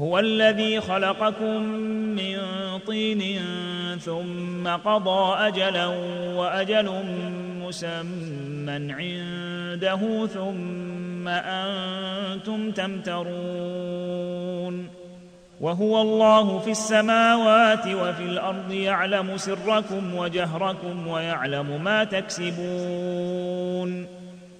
هو الذي خلقكم من طين ثم قضى أجلا وأجل مسمى عنده ثم أنتم تمترون. وهو الله في السماوات وفي الأرض يعلم سركم وجهركم ويعلم ما تكسبون.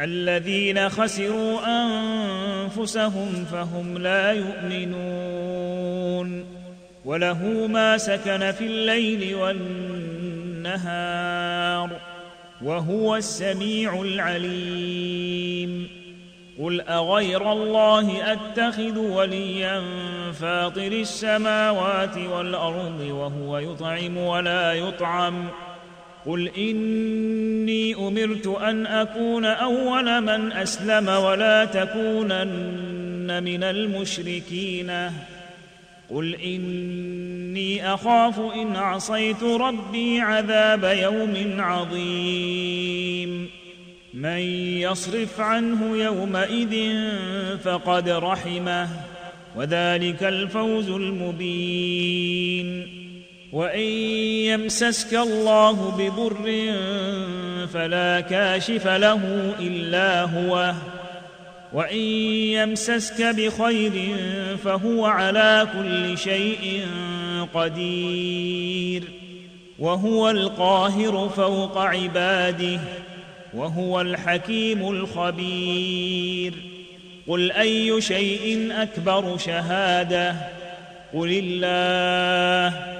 الذين خسروا أنفسهم فهم لا يؤمنون وله ما سكن في الليل والنهار وهو السميع العليم قل أغير الله أتخذ وليا فاطر السماوات والأرض وهو يطعم ولا يطعم قل اني امرت ان اكون اول من اسلم ولا تكونن من المشركين قل اني اخاف ان عصيت ربي عذاب يوم عظيم من يصرف عنه يومئذ فقد رحمه وذلك الفوز المبين وان يمسسك الله بضر فلا كاشف له الا هو وان يمسسك بخير فهو على كل شيء قدير وهو القاهر فوق عباده وهو الحكيم الخبير قل اي شيء اكبر شهاده قل الله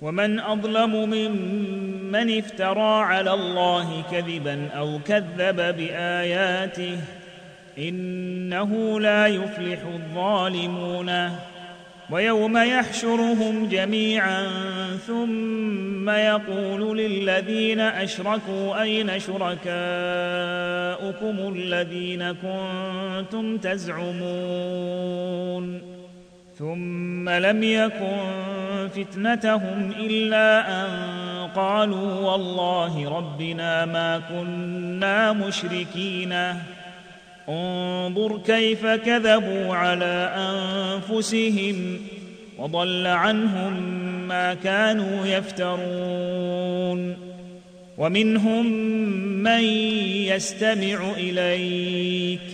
ومن أظلم ممن افترى على الله كذبا أو كذب بآياته إنه لا يفلح الظالمون. ويوم يحشرهم جميعا ثم يقول للذين أشركوا أين شركاؤكم الذين كنتم تزعمون. ثم لم يكن فتنتهم إلا أن قالوا والله ربنا ما كنا مشركين. انظر كيف كذبوا على أنفسهم وضل عنهم ما كانوا يفترون. ومنهم من يستمع إليك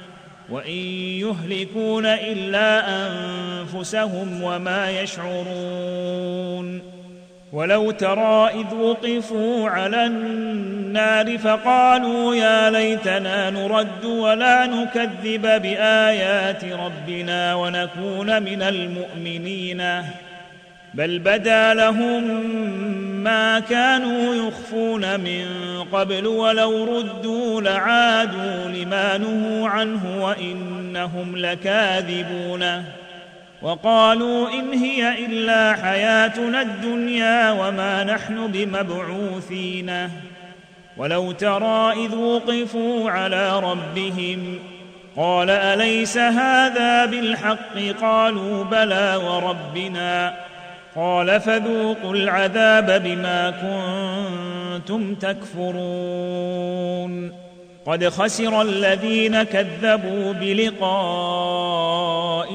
وإن يهلكون إلا أنفسهم وما يشعرون. ولو ترى إذ وقفوا على النار فقالوا يا ليتنا نرد ولا نكذب بآيات ربنا ونكون من المؤمنين. بل بدا لهم ما كانوا يخفون من قبل ولو ردوا لعادوا لما نهوا عنه وإنهم لكاذبون. وقالوا إن هي إلا حياتنا الدنيا وما نحن بمبعوثين. ولو ترى إذ وقفوا على ربهم قال أليس هذا بالحق؟ قالوا بلى وربنا. قال فذوقوا العذاب بما كنتم تكفرون. قد خسر الذين كذبوا بلقاء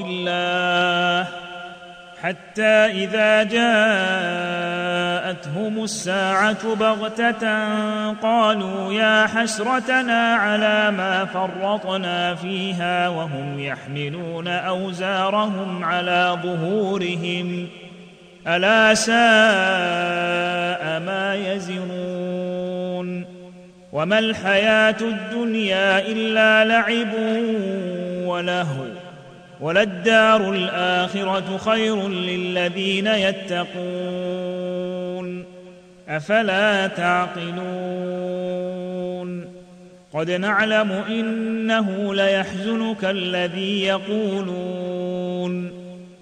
الله حتى إذا جاءتهم الساعة بغتة قالوا يا حسرتنا على ما فرطنا فيها وهم يحملون أوزارهم على ظهورهم. ألا ساء ما يزرون وما الحياة الدنيا إلا لعب ولهو وللدار الآخرة خير للذين يتقون أفلا تعقلون قد نعلم إنه ليحزنك الذي يقولون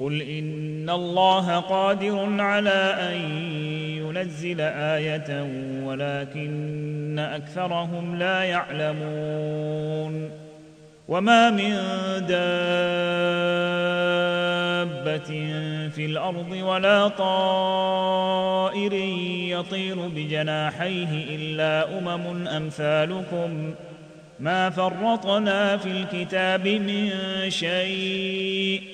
قل ان الله قادر على ان ينزل إيه ولكن اكثرهم لا يعلمون وما من دابه في الأرض ولا طائر يطير بجناحيه الا امم امثالكم ما فرطنا في الكتاب من شيء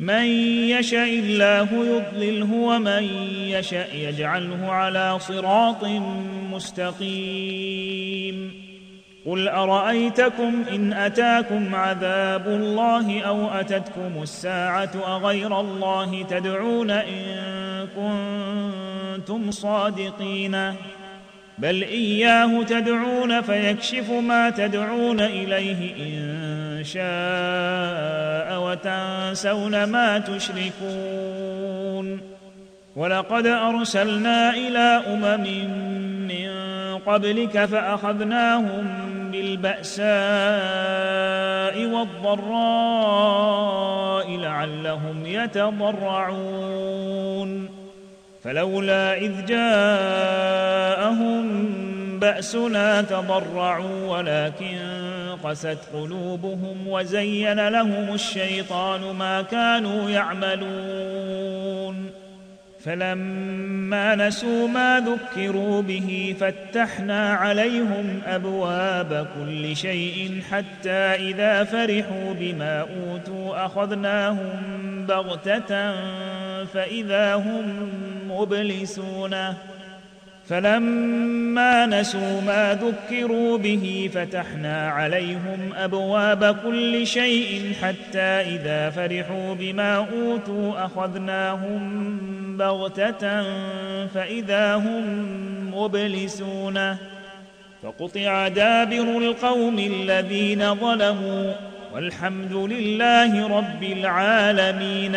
من يشاء الله يضلله ومن يشاء يجعله على صراط مستقيم. قل أرأيتكم إن أتاكم عذاب الله أو أتتكم الساعة أغير الله تدعون إن كنتم صادقين؟ بل إياه تدعون فيكشف ما تدعون إليه إن شاء وتنسون ما تشركون. ولقد أرسلنا إلى أمم من قبلك فأخذناهم بالبأساء والضراء لعلهم يتضرعون. فلولا إذ جاءهم بأسنا تضرعوا ولكن قست قلوبهم وزين لهم الشيطان ما كانوا يعملون. فلما نسوا ما ذكروا به فتحنا عليهم أبواب كل شيء حتى إذا فرحوا بما أوتوا أخذناهم بغتة فإذا هم مبلسون. فلما نسوا ما ذكروا به فتحنا عليهم أبواب كل شيء حتى إذا فرحوا بما أوتوا أخذناهم بغتة فإذا هم مبلسون. فقطع دابر القوم الذين ظلموا والحمد لله رب العالمين.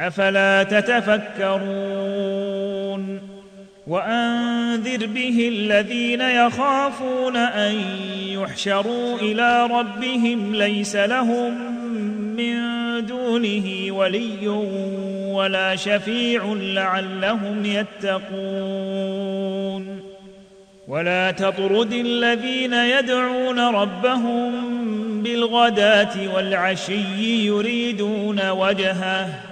أفلا تتفكرون وأنذر به الذين يخافون أن يحشروا إلى ربهم ليس لهم من دونه ولي ولا شفيع لعلهم يتقون ولا تطرد الذين يدعون ربهم بالغداة والعشي يريدون وجهه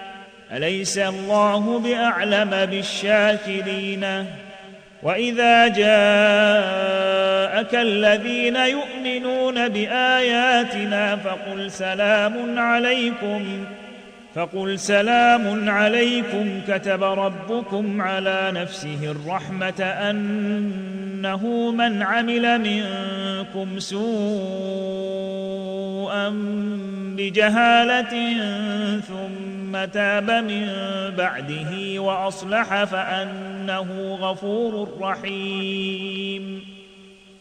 أليس الله بأعلم بالشاكرين؟ وإذا جاءك الذين يؤمنون بآياتنا فقل سلام عليكم. فقل سلام عليكم كتب ربكم على نفسه الرحمة أنه من عمل منكم سوءا بجهالة ثم تاب من بعده وأصلح فأنه غفور رحيم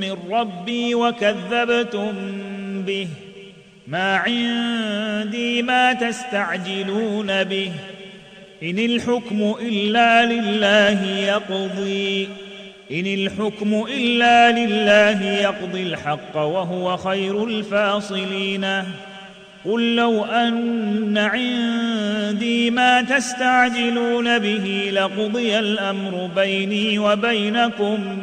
من ربي وكذبتم به. ما عندي ما تستعجلون به. إن الحكم إلا لله يقضي. إن الحكم إلا لله يقضي الحق وهو خير الفاصلين. قل لو أن عندي ما تستعجلون به لقضي الأمر بيني وبينكم.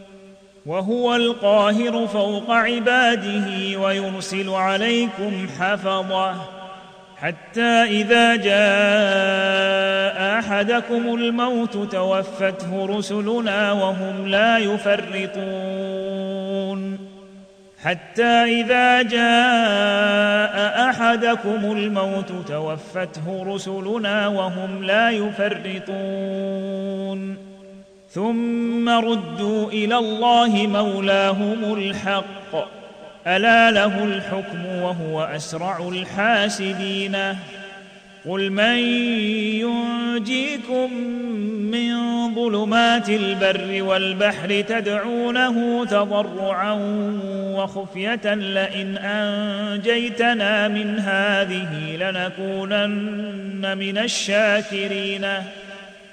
وهو القاهر فوق عباده ويرسل عليكم حفظه. حتى إذا جاء أحدكم الموت توفته رسلنا وهم لا يفرطون. حتى إذا جاء أحدكم الموت توفته رسلنا وهم لا يفرطون. ثم ردوا إلى الله مولاهم الحق. ألا له الحكم وهو أسرع الحاسبين. قل من ينجيكم من ظلمات البر والبحر تدعونه تضرعا وخفية لئن أنجيتنا من هذه لنكونن من الشاكرين.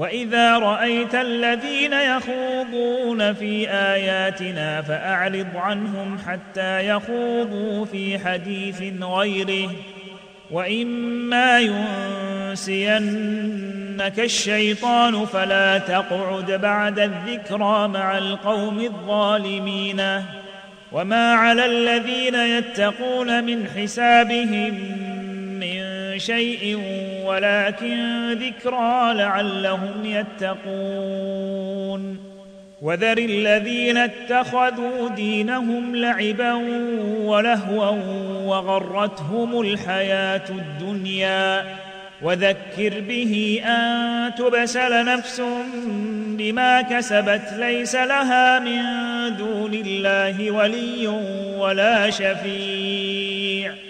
وإذا رأيت الذين يخوضون في آياتنا فأعرض عنهم حتى يخوضوا في حديث غيره. وإما ينسينك الشيطان فلا تقعد بعد الذكرى مع القوم الظالمين. وما على الذين يتقون من حسابهم من شيء ولكن ذكرى لعلهم يتقون. وذر الذين اتخذوا دينهم لعبا ولهوا وغرتهم الحياة الدنيا. وذكر به أن تبسل نفس بما كسبت ليس لها من دون الله ولي ولا شفيع.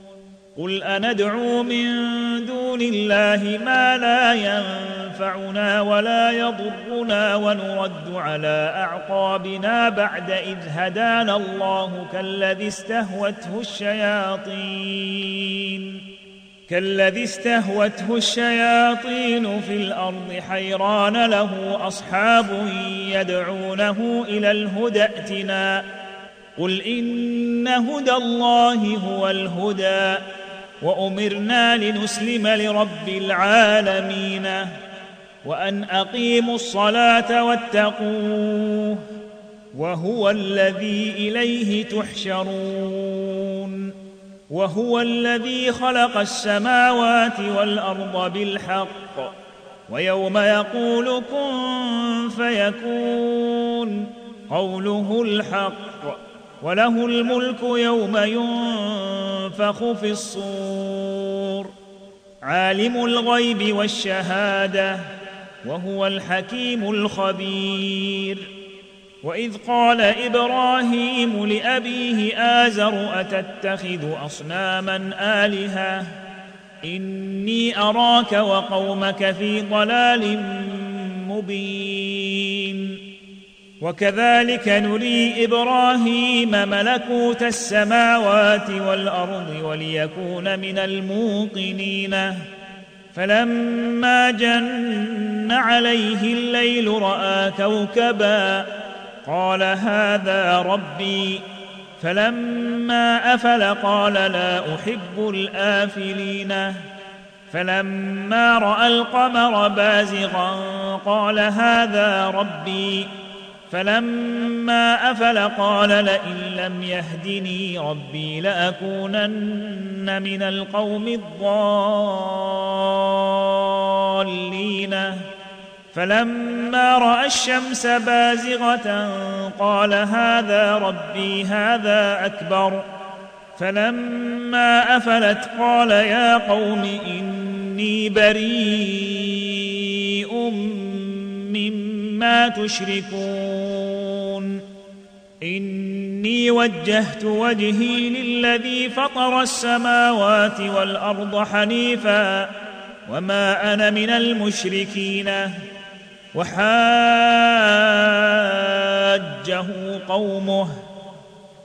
قل اندعو من دون الله ما لا ينفعنا ولا يضرنا ونرد على اعقابنا بعد اذ هدانا الله كالذي استهوته الشياطين كالذي استهوته الشياطين في الأرض حيران له اصحاب يدعونه إلى الهدى ائتنا قل ان هدى الله هو الهدى وأمرنا لنسلم لرب العالمين وأن أقيموا الصلاة واتقوه وهو الذي إليه تحشرون وهو الذي خلق السماوات والأرض بالحق ويوم يقول كن فيكون قوله الحق وله الملك يوم ينفخ في الصور. عالم الغيب والشهادة وهو الحكيم الخبير. وإذ قال إبراهيم لأبيه آزر أتتخذ أصناما آلهة؟ إني أراك وقومك في ضلال مبين. وكذلك نري إبراهيم ملكوت السماوات والأرض وليكون من الموقنين. فلما جن عليه الليل رأى كوكبا قال هذا ربي. فلما أفل قال لا أحب الآفلين. فلما رأى القمر بازغا قال هذا ربي. فلما أفل قال لئن لم يهدني ربي لأكونن من القوم الضالين. فلما رأى الشمس بازغة قال هذا ربي هذا أكبر. فلما أفلت قال يا قوم إني بريء مما تشركون. إني وجهت وجهي للذي فطر السماوات والأرض حنيفا وما أنا من المشركين. وحاجه قومه.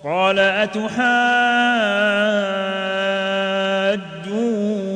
قال اتحاجوني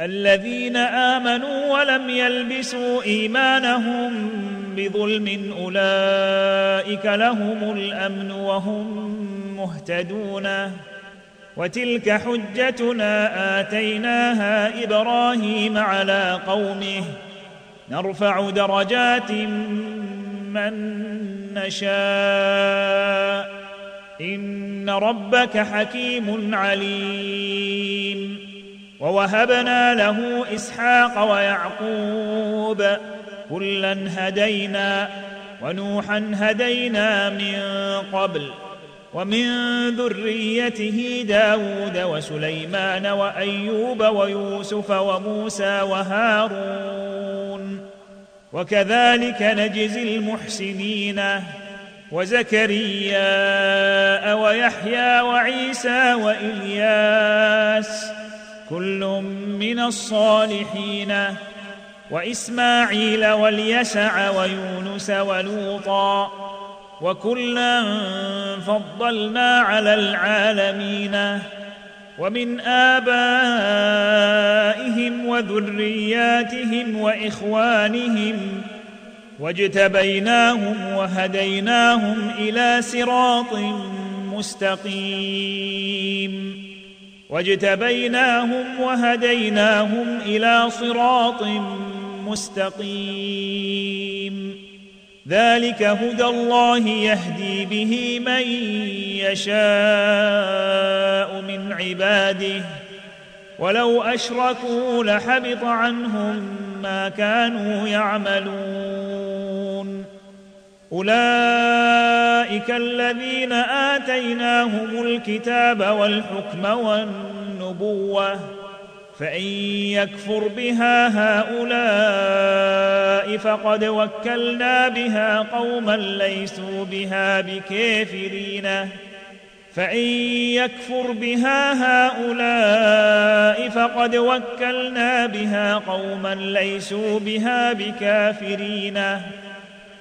الذين آمنوا ولم يلبسوا إيمانهم بظلم أولئك لهم الأمن وهم مهتدون. وتلك حجتنا آتيناها إبراهيم على قومه. نرفع درجات من نشاء. إن ربك حكيم عليم. ووهبنا له إسحاق ويعقوب كلا هدينا ونوحا هدينا من قبل ومن ذريته داود وسليمان وأيوب ويوسف وموسى وهارون وكذلك نجزي المحسنين وزكريا ويحيى وعيسى وإلياس كل من الصالحين وإسماعيل واليسع ويونس ولوطا وكلا فضلنا على العالمين ومن آبائهم وذرياتهم وإخوانهم واجتبيناهم وهديناهم إلى صراط مستقيم. واجتبيناهم وهديناهم إلى صراط مستقيم ذلك هدى الله يهدي به من يشاء من عباده ولو اشركوا لحبط عنهم ما كانوا يعملون اولئك الذين آتيناهم الكتاب والحكم والنبوة فإن يكفر بها هؤلاء فقد وكلنا بها قوما ليسوا بها بكافرين. فإن يكفر بها هؤلاء فقد وكلنا بها قوما ليسوا بها بكافرين.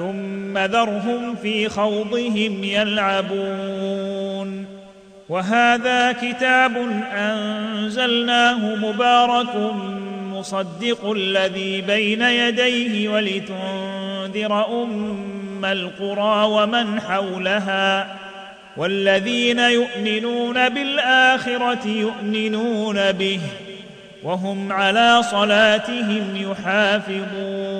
ثم ذرهم في خوضهم يلعبون. وهذا كتاب أنزلناه مبارك مصدق الذي بين يديه ولتنذر أم القرى ومن حولها. والذين يؤمنون بالآخرة يؤمنون به وهم على صلاتهم يحافظون.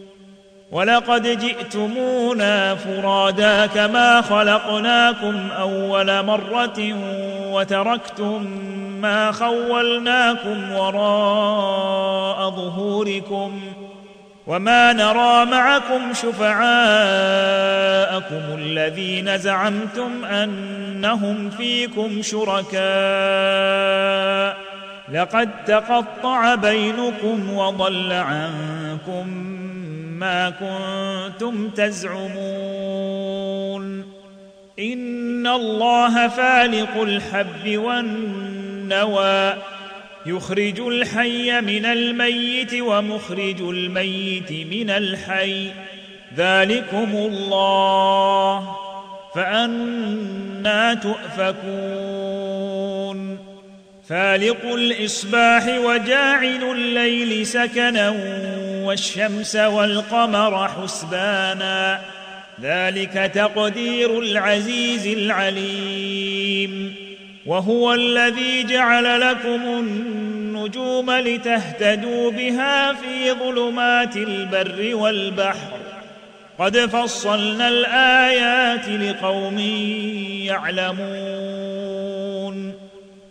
ولقد جئتمونا فرادا كما خلقناكم أول مرة وتركتم ما خولناكم وراء ظهوركم وما نرى معكم شفعاءكم الذين زعمتم أنهم فيكم شركاء لقد تقطع بينكم وضل عنكم ما كنتم تزعمون إن الله فالق الحب والنوى يخرج الحي من الميت ومخرج الميت من الحي ذلكم الله فأنا تؤفكون فالق الإصباح وجاعل الليل سكنا والشمس والقمر حسبانا. ذلك تقدير العزيز العليم. وهو الذي جعل لكم النجوم لتهتدوا بها في ظلمات البر والبحر. قد فصلنا الآيات لقوم يعلمون.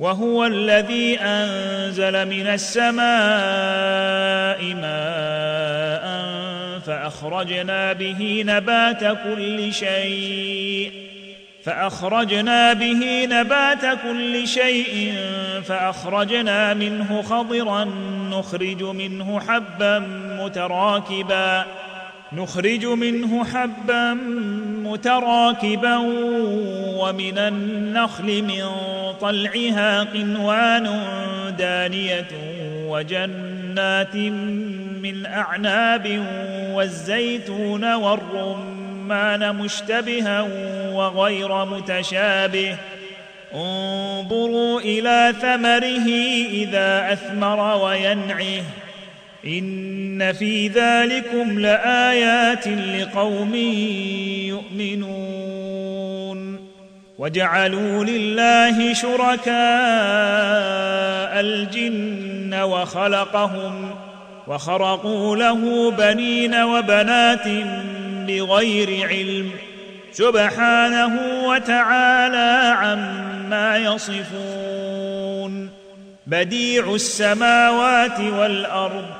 وهو الذي أنزل من السماء ماء فأخرجنا به نبات كل شيء فأخرجنا به نبات كل شيء فأخرجنا منه خضرا نخرج منه حبا متراكبا نخرج منه حبا متراكبا ومن النخل من طلعها قنوان دانية وجنات من أعناب والزيتون والرمان مشتبها وغير متشابه. انظروا إلى ثمره إذا أثمر وينعه. إن في ذلكم لآيات لقوم يؤمنون. وجعلوا لله شركاء الجن وخلقهم وخرقوا له بنين وبنات بغير علم سبحانه وتعالى عما يصفون. بديع السماوات والأرض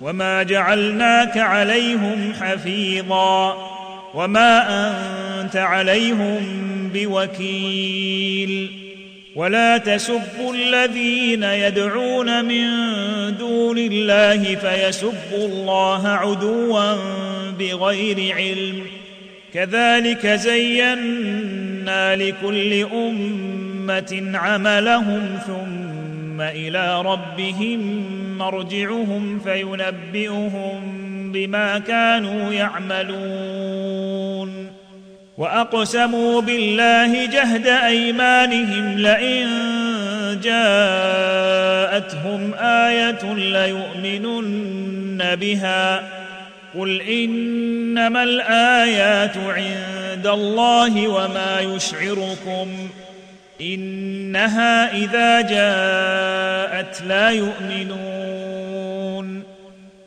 وما جعلناك عليهم حفيظا وما أنت عليهم بوكيل ولا تسبوا الذين يدعون من دون الله فيسبوا الله عدوا بغير علم كذلك زينا لكل أمة عملهم ثم إلى ربهم مرجعهم فينبئهم بما كانوا يعملون. وأقسموا بالله جهد أيمانهم لئن جاءتهم آية ليؤمنن بها. قل إنما الآيات عند الله وما يشعركم إنها إذا جاءت لا يؤمنون.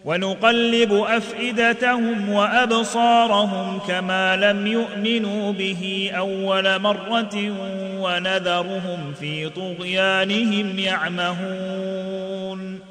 ونقلب أفئدتهم وأبصارهم كما لم يؤمنوا به أول مرة ونذرهم في طغيانهم يعمهون.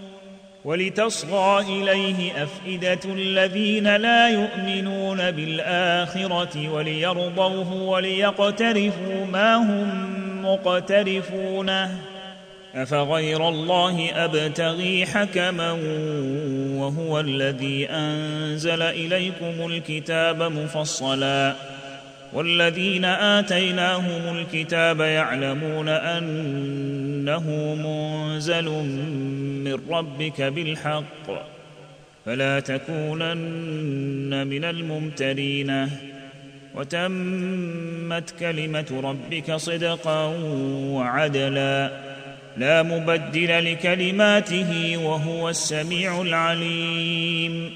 ولتصغى إليه أفئدة الذين لا يؤمنون بالآخرة وليرضوه وليقترفوا ما هم مقترفونه. أفغير الله أبتغي حكما وهو الذي أنزل إليكم الكتاب مفصلا. والذين آتيناهم الكتاب يعلمون أنه منزل من ربك بالحق فلا تكونن من الممترين. وتمت كلمة ربك صدقا وعدلا. لا مبدل لكلماته وهو السميع العليم.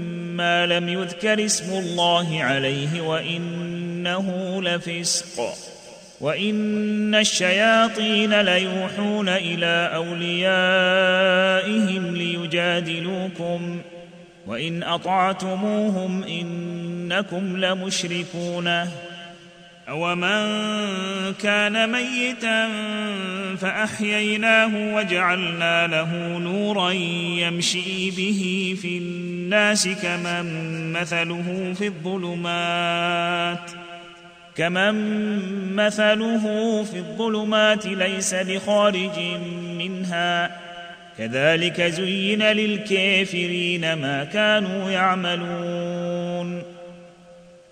لم يذكر اسم الله عليه وانه لفسق وان الشياطين ليوحون إلى اوليائهم ليجادلوكم وان اطعتموهم انكم لمشركون اومن كان ميتا فاحييناه وجعلنا له نورا يمشي به في الناس كمن مثله في الظلمات كمن مثله في الظلمات ليس بخارج منها كذلك زين للكافرين ما كانوا يعملون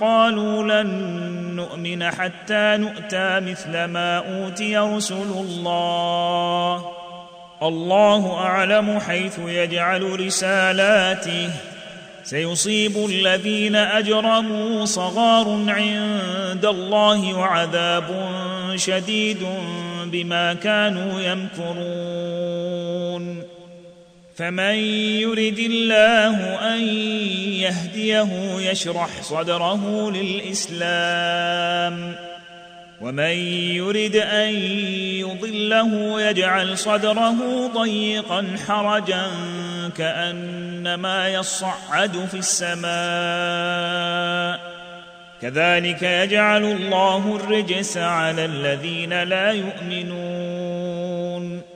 قالوا لن نؤمن حتى نؤتى مثل ما أوتي رسل الله. الله أعلم حيث يجعل رسالاته. سيصيب الذين أجرموا صغار عند الله وعذاب شديد بما كانوا يمكرون. فمن يرد الله أن يهديه يشرح صدره للإسلام. ومن يرد أن يضله يجعل صدره ضيقا حرجا كأنما يصعد في السماء. كذلك يجعل الله الرجس على الذين لا يؤمنون.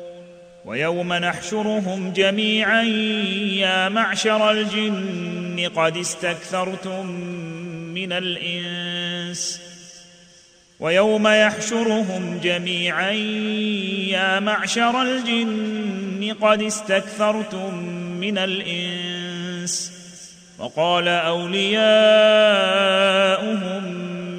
ويوم نحشرهم جميعا يا معشر الجن قد استكثرتم من الإنس. ويوم يحشرهم جميعا يا معشر الجن قد استكثرتم من الإنس. وقال أولياؤهم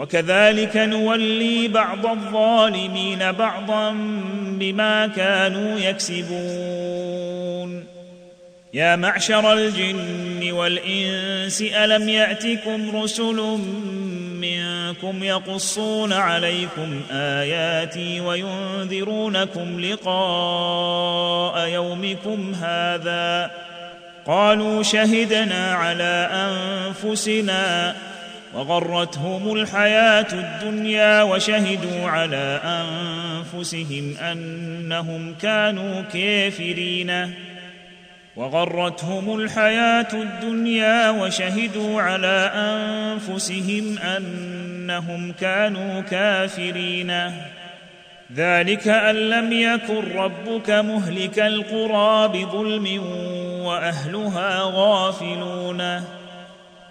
وكذلك نولي بعض الظالمين بعضا بما كانوا يكسبون. يا معشر الجن والإنس ألم يأتكم رسل منكم يقصون عليكم آياتي وينذرونكم لقاء يومكم هذا؟ قالوا شهدنا على أنفسنا وغرتهم الحياة الدنيا وشهدوا على أنفسهم أنهم كانوا كافرين. وغرتهم الحياة الدنيا وشهدوا على أنفسهم أنهم كانوا كافرين. ذلك أن لم يكن ربك مهلك القرى بظلم وأهلها غافلون.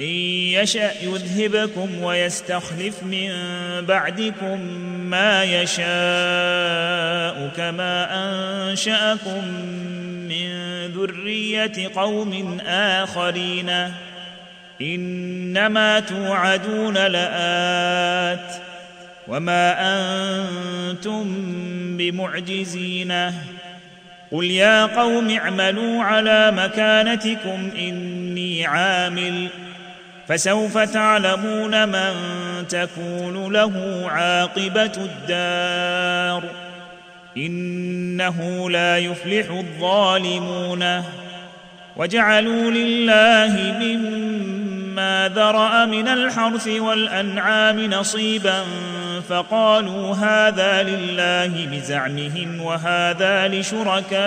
إن يشأ يذهبكم ويستخلف من بعدكم ما يشاء كما أنشأكم من ذرية قوم آخرين. إنما توعدون لآت وما أنتم بمعجزين. قل يا قوم اعملوا على مكانتكم إني عامل. فسوف تعلمون من تكون له عاقبة الدار. إنه لا يفلح الظالمون. وجعلوا لله مما ذرأ من الحرث والأنعام نصيبا فقالوا هذا لله بزعمهم وهذا لشركائنا.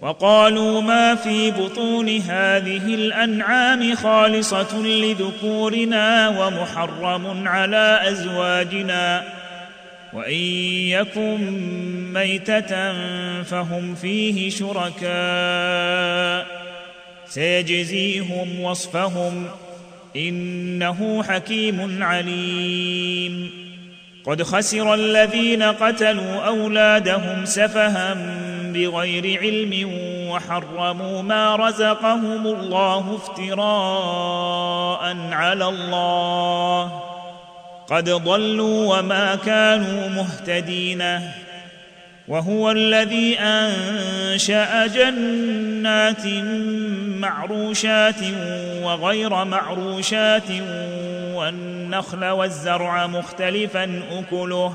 وقالوا ما في بطون هذه الأنعام خالصة لذكورنا ومحرم على أزواجنا. وإن يكن ميتة فهم فيه شركاء. سيجزيهم وصفهم إنه حكيم عليم. قد خسر الذين قتلوا أولادهم سفها بغير علم وحرموا ما رزقهم الله افتراء على الله. قد ضلوا وما كانوا مهتدين. وهو الذي أنشأ جنات معروشات وغير معروشات والنخل والزرع مختلفا أكله.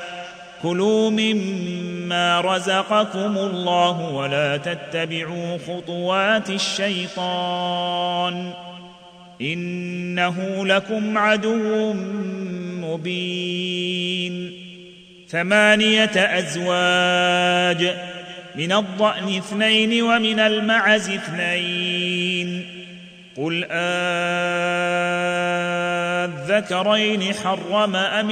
كلوا مما رزقكم الله ولا تتبعوا خطوات الشيطان إنه لكم عدو مبين ثمانية أزواج من الضأن اثنين ومن المعز اثنين قل آذكرين حرم أم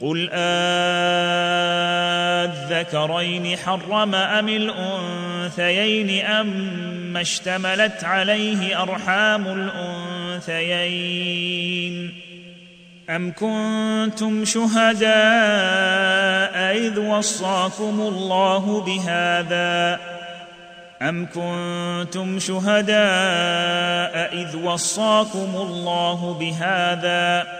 قل آذكرين حرم أم الأنثيين اما اشتملت عليه أرحام الأنثيين أم كنتم شهداء إذ وصاكم الله بهذا أم كنتم شهداء إذ وصاكم الله بهذا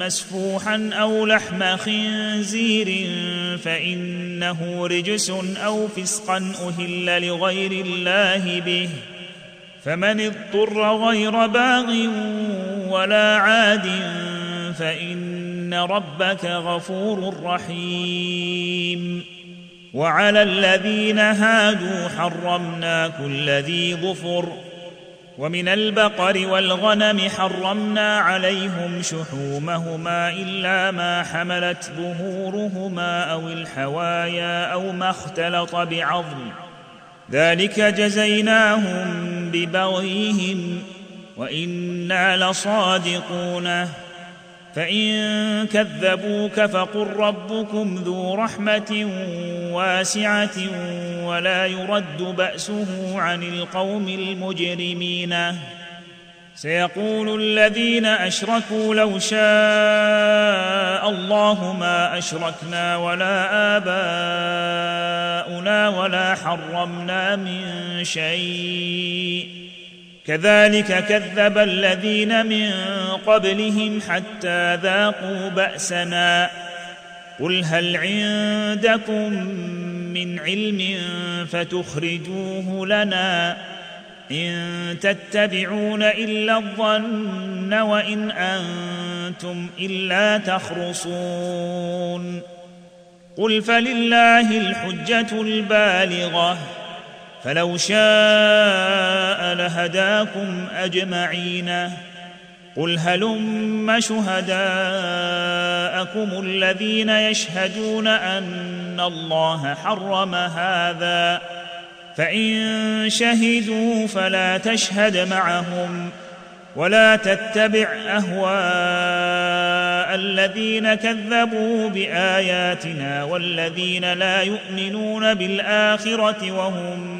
مسفوحا أو لحم خنزير فإنه رجس أو فسقا أهل لغير الله به. فمن اضطر غير باغ ولا عاد فإن ربك غفور رحيم. وعلى الذين هادوا حرمنا كل ذي ظفر ومن البقر والغنم حرمنا عليهم شحومهما إلا ما حملت ظهورهما أو الحوايا أو ما اختلط بعظم. ذلك جزيناهم ببغيهم وإنا لصادقون. فان كذبوك فقل ربكم ذو رحمه واسعه ولا يرد باسه عن القوم المجرمين سيقول الذين اشركوا لو شاء الله ما اشركنا ولا اباؤنا ولا حرمنا من شيء كذلك كذب الذين من قبلهم حتى ذاقوا بأسنا. قل هل عندكم من علم فتخرجوه لنا إن تتبعون إلا الظن وإن أنتم إلا تخرصون. قل فلله الحجة البالغة. فلو شاء لهداكم أجمعين. قل هلم شهداءكم الذين يشهدون أن الله حرم هذا. فإن شهدوا فلا تشهد معهم ولا تتبع أهواء الذين كذبوا بآياتنا والذين لا يؤمنون بالآخرة وهم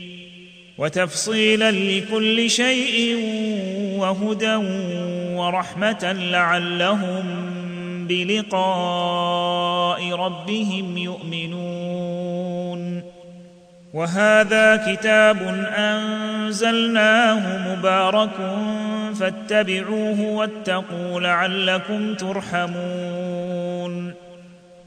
وتفصيلا لكل شيء وهدى ورحمة لعلهم بلقاء ربهم يؤمنون. وهذا كتاب أنزلناه مبارك فاتبعوه واتقوا لعلكم ترحمون.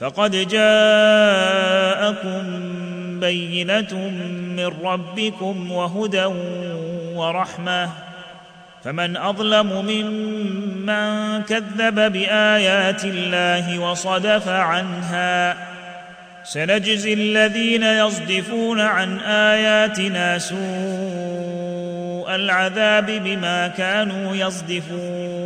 فقد جاءكم بينة من ربكم وهدى ورحمة. فمن أظلم ممن كذب بآيات الله وصدف عنها. سنجزي الذين يصدفون عن آياتنا سوء العذاب بما كانوا يصدفون.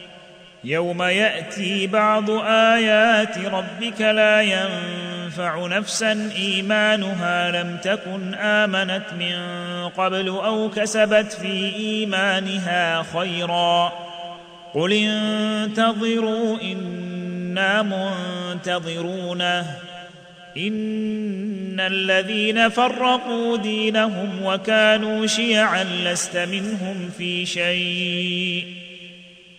يوم يأتي بعض آيات ربك لا ينفع نفسا إيمانها لم تكن آمنت من قبل أو كسبت في إيمانها خيرا قل انتظروا إنا منتظرون إن الذين فرقوا دينهم وكانوا شيعا لست منهم في شيء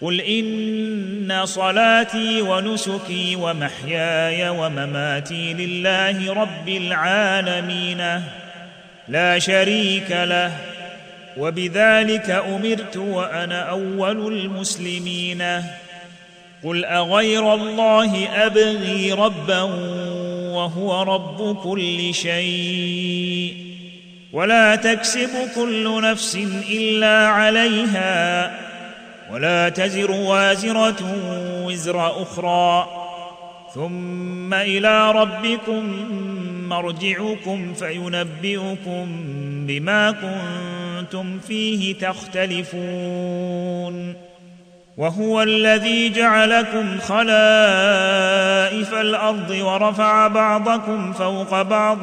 قل ان صلاتي ونسكي ومحياي ومماتي لله رب العالمين لا شريك له وبذلك امرت وأنا اول المسلمين. قل اغير الله ابغي ربا وهو رب كل شيء ولا تكسب كل نفس الا عليها. ولا تزر وازرة وزر أخرى. ثم إلى ربكم مرجعكم فينبئكم بما كنتم فيه تختلفون. وهو الذي جعلكم خلائف الأرض ورفع بعضكم فوق بعض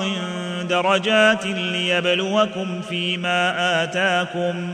درجات ليبلوكم فيما آتاكم.